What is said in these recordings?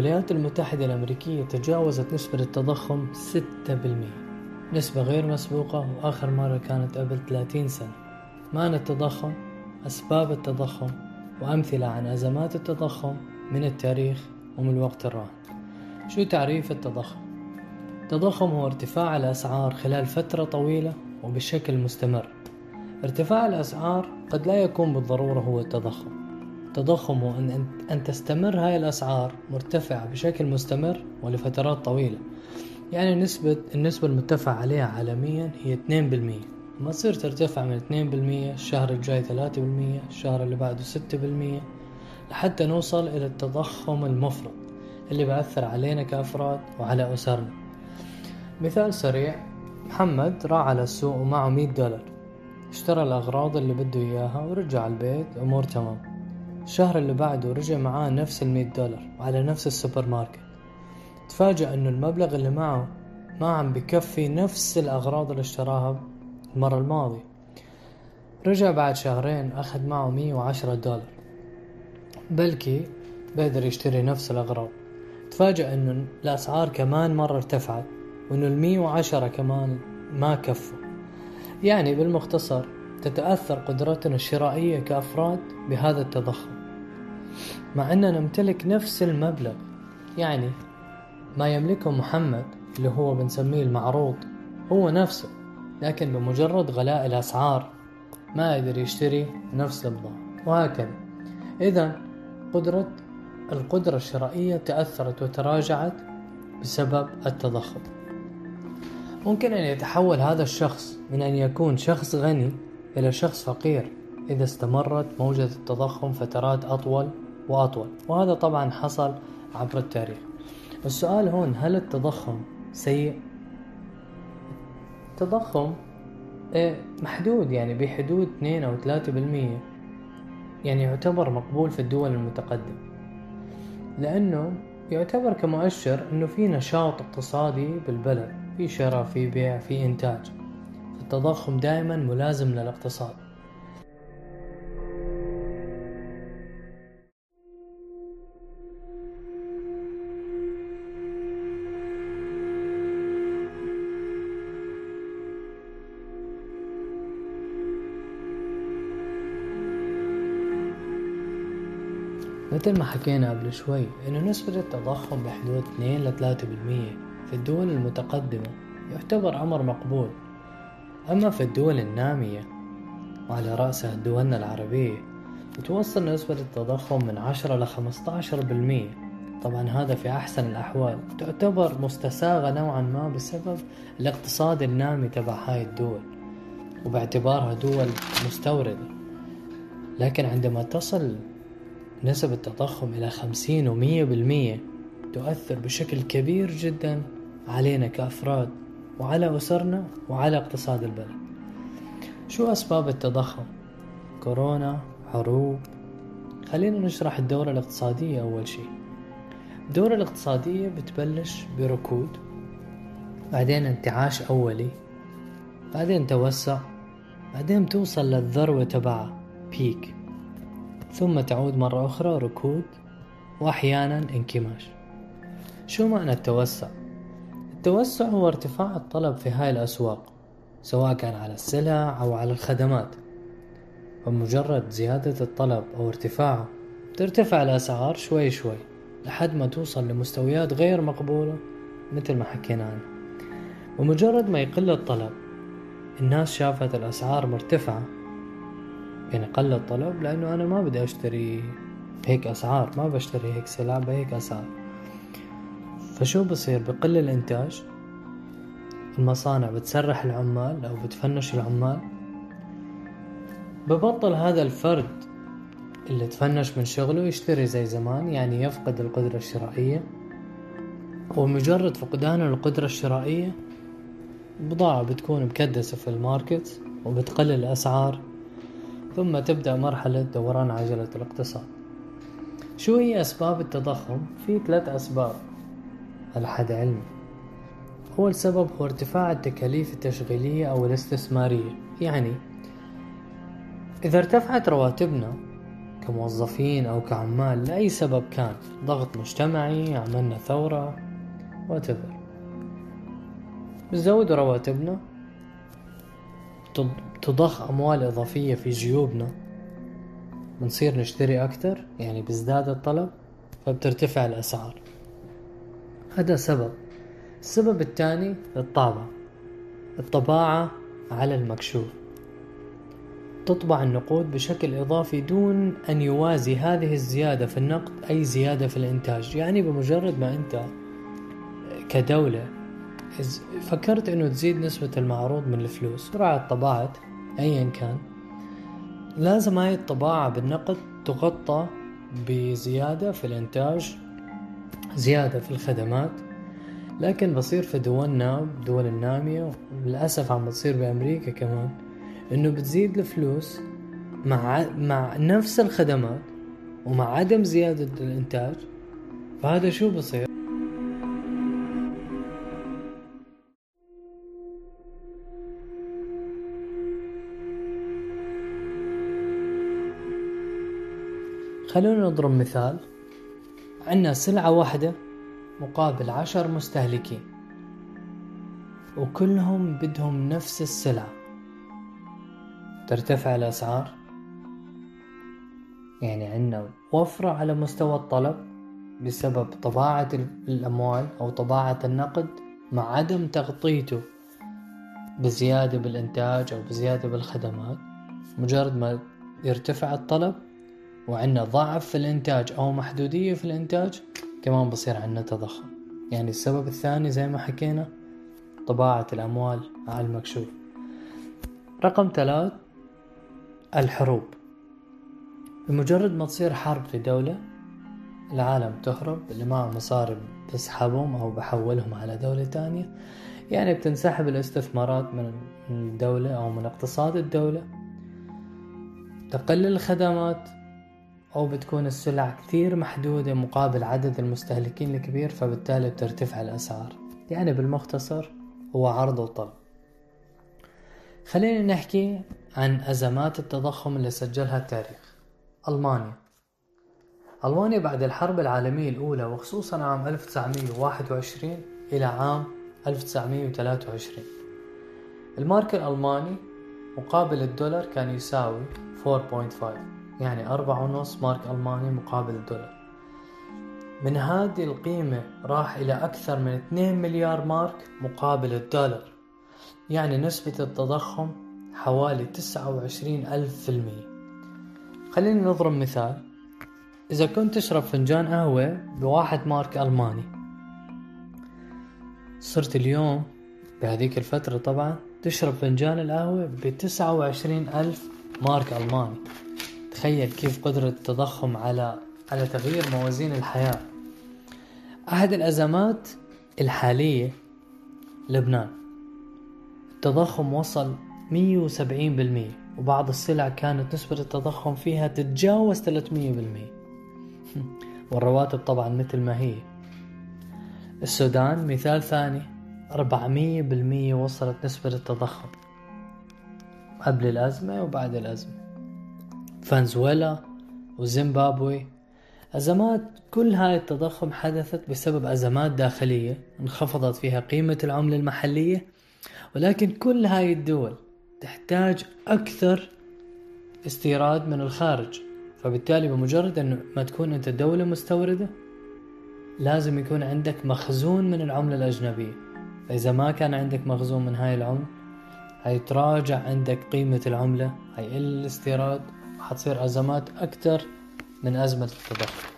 الولايات المتحدة الأمريكية تجاوزت نسبة التضخم 6% نسبة غير مسبوقة وآخر مرة كانت قبل 30 سنة. معنى التضخم؟ أسباب التضخم وأمثلة عن أزمات التضخم من التاريخ ومن الوقت الراهن. شو تعريف التضخم؟ التضخم هو ارتفاع الأسعار خلال فترة طويلة وبشكل مستمر. ارتفاع الأسعار قد لا يكون بالضرورة هو التضخم. التضخم هو أن, أن تستمر هاي الأسعار مرتفعة بشكل مستمر ولفترات طويلة. يعني نسبة النسبة المتفق عليها عالميا هي 2% ما تصير ترتفع من 2% الشهر الجاي 3% الشهر اللي بعده 6% لحتى نوصل إلى التضخم المفرط اللي بأثر علينا كأفراد وعلى أسرنا. مثال سريع محمد راح على السوق ومعه 100 دولار. اشترى الأغراض اللي بده إياها ورجع البيت الأمور تمام. الشهر اللي بعده رجع معاه نفس المية دولار وعلى نفس السوبر ماركت تفاجأ إنه المبلغ اللي معه ما عم بكفي نفس الأغراض اللي اشتراها المرة الماضية. رجع بعد شهرين أخذ معه مية وعشرة دولار. بلكي بقدر يشتري نفس الأغراض. تفاجأ إنه الأسعار كمان مرة ارتفعت وإنه المية وعشرة كمان ما كفوا. يعني بالمختصر تتأثر قدرتنا الشرائية كأفراد بهذا التضخم. مع أننا نمتلك نفس المبلغ يعني ما يملكه محمد اللي هو بنسميه المعروض هو نفسه لكن بمجرد غلاء الأسعار ما قدر يشتري نفس البضاعة وهكذا. إذا قدرة القدرة الشرائية تأثرت وتراجعت بسبب التضخم. ممكن أن يتحول هذا الشخص من أن يكون شخص غني إلى شخص فقير إذا استمرت موجة التضخم فترات أطول وأطول وهذا طبعا حصل عبر التاريخ. السؤال هون هل التضخم سيء؟ التضخم إيه، محدود يعني بحدود 2 أو 3% يعني يعتبر مقبول في الدول المتقدمة. لأنه يعتبر كمؤشر أنه في نشاط اقتصادي بالبلد في شراء في بيع في إنتاج. التضخم دائما ملازم للاقتصاد. مثل ما حكينا قبل شوي إنه نسبة التضخم بحدود 2 ل 3% في الدول المتقدمة يعتبر أمر مقبول. أما في الدول النامية وعلى رأسها دولنا العربية بتوصل نسبة التضخم من عشرة لخمسة عشر بالمية. طبعا هذا في أحسن الأحوال. تعتبر مستساغة نوعا ما بسبب الاقتصاد النامي تبع هاي الدول وباعتبارها دول مستوردة. لكن عندما تصل نسب التضخم إلى خمسين ومية بالمية تؤثر بشكل كبير جدا علينا كأفراد. وعلى أسرنا وعلى اقتصاد البلد شو أسباب التضخم؟ كورونا حروب خلينا نشرح الدورة الاقتصادية أول شيء الدورة الاقتصادية بتبلش بركود بعدين انتعاش أولي بعدين توسع بعدين توصل للذروة تبعها بيك ثم تعود مرة أخرى ركود وأحيانا انكماش شو معنى التوسع؟ التوسع هو ارتفاع الطلب في هاي الأسواق سواء كان على السلع أو على الخدمات. ومجرد زيادة الطلب أو ارتفاعه ترتفع الأسعار شوي شوي لحد ما توصل لمستويات غير مقبولة مثل ما حكينا عنها ومجرد ما يقل الطلب الناس شافت الأسعار مرتفعة. يعني قل الطلب لأنه أنا ما بدي أشتري هيك أسعار ما بشتري هيك سلع بهيك أسعار. فشو بصير؟ بقل الإنتاج؟ المصانع بتسرح العمال أو بتفنش العمال؟ ببطل هذا الفرد اللي تفنش من شغله يشتري زي زمان يعني يفقد القدرة الشرائية؟ ومجرد فقدان القدرة الشرائية؟ بضاعة بتكون مكدسة في الماركت وبتقلل الأسعار ثم تبدأ مرحلة دوران عجلة الاقتصاد. شو هي أسباب التضخم؟ في ثلاث أسباب. على حد علمي. أول سبب هو ارتفاع التكاليف التشغيلية أو الاستثمارية. يعني إذا ارتفعت رواتبنا كموظفين أو كعمال لأي سبب كان ضغط مجتمعي عملنا ثورة whatever. بنزود رواتبنا تضخ أموال إضافية في جيوبنا بنصير نشتري أكتر يعني بيزداد الطلب فبترتفع الأسعار. هذا سبب. السبب الثاني الطابع الطباعة على المكشوف. تطبع النقود بشكل إضافي دون أن يوازي هذه الزيادة في النقد أي زيادة في الإنتاج. يعني بمجرد ما أنت كدولة فكرت أنه تزيد نسبة المعروض من الفلوس سرعة طباعة أيا كان لازم هاي الطباعة بالنقد تغطى بزيادة في الإنتاج زيادة في الخدمات لكن بصير في دولنا دول النامية للأسف عم بتصير بأمريكا كمان إنه بتزيد الفلوس مع مع نفس الخدمات ومع عدم زيادة الإنتاج فهذا شو بصير؟ خلونا نضرب مثال عندنا سلعة واحدة مقابل عشر مستهلكين وكلهم بدهم نفس السلعة. ترتفع الأسعار؟ يعني عندنا وفرة على مستوى الطلب بسبب طباعة الأموال أو طباعة النقد مع عدم تغطيته بزيادة بالإنتاج أو بزيادة بالخدمات. مجرد ما يرتفع الطلب وعندنا ضعف في الإنتاج أو محدودية في الإنتاج كمان بصير عندنا تضخم. يعني السبب الثاني زي ما حكينا طباعة الأموال على المكشوف. رقم ثلاث الحروب. بمجرد ما تصير حرب في دولة العالم تهرب اللي معه مصاري بسحبهم أو بحولهم على دولة تانية يعني بتنسحب الاستثمارات من الدولة أو من اقتصاد الدولة. تقل الخدمات أو بتكون السلع كثير محدودة مقابل عدد المستهلكين الكبير فبالتالي بترتفع الأسعار. يعني بالمختصر هو عرض وطلب. خلينا نحكي عن أزمات التضخم اللي سجلها التاريخ. ألمانيا. ألمانيا بعد الحرب العالمية الأولى وخصوصا عام 1921 إلى عام 1923 المارك الألماني مقابل الدولار كان يساوي 4.5 يعني أربعة ونص مارك ألماني مقابل الدولار. من هذه القيمة راح إلى أكثر من 2 مليار مارك مقابل الدولار. يعني نسبة التضخم حوالي 29 ألف في المية. خلينا نضرب مثال. إذا كنت تشرب فنجان قهوة بواحد مارك ألماني صرت اليوم بهذيك الفترة طبعا تشرب فنجان القهوة بتسعة وعشرين ألف مارك ألماني. تخيل كيف قدرة التضخم على على تغيير موازين الحياة. أحد الأزمات الحالية لبنان. التضخم وصل 170% وبعض السلع كانت نسبة التضخم فيها تتجاوز 300% والرواتب طبعا مثل ما هي. السودان مثال ثاني 400% وصلت نسبة التضخم. قبل الأزمة وبعد الأزمة. فنزويلا وزيمبابوي. أزمات كل هاي التضخم حدثت بسبب أزمات داخلية انخفضت فيها قيمة العملة المحلية ولكن كل هاي الدول تحتاج أكثر استيراد من الخارج فبالتالي بمجرد أنه ما تكون أنت دولة مستوردة لازم يكون عندك مخزون من العملة الأجنبية. فإذا ما كان عندك مخزون من هاي العملة هيتراجع عندك قيمة العملة هيقل الاستيراد. حتصير أزمات أكثر من أزمة التضخم.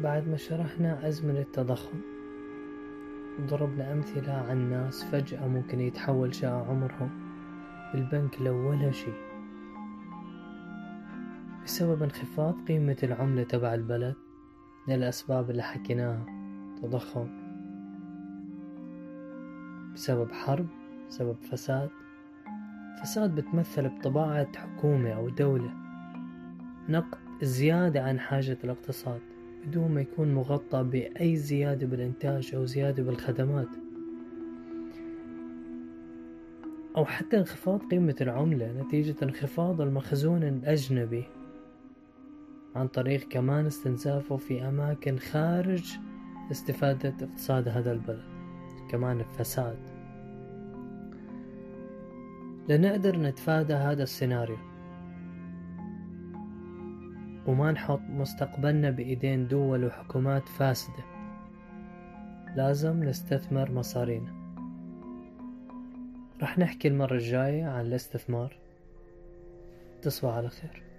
بعد ما شرحنا أزمة التضخم ضربنا أمثلة عن ناس فجأة ممكن يتحول شقة عمرهم بالبنك لو ولا شي بسبب انخفاض قيمة العملة تبع البلد من الأسباب اللي حكيناها تضخم. بسبب حرب بسبب فساد. فساد بتمثل بطباعة حكومة أو دولة. نقد زيادة عن حاجة الاقتصاد بدون ما يكون مغطى بأي زيادة بالإنتاج أو زيادة بالخدمات. أو حتى انخفاض قيمة العملة نتيجة انخفاض المخزون الأجنبي. عن طريق كمان استنزافه في أماكن خارج استفادة اقتصاد هذا البلد كمان الفساد. لنقدر نتفادى هذا السيناريو. وما نحط مستقبلنا بإيدين دول وحكومات فاسدة. لازم نستثمر مصارينا. رح نحكي المرة الجاية عن الاستثمار. تصبح على خير.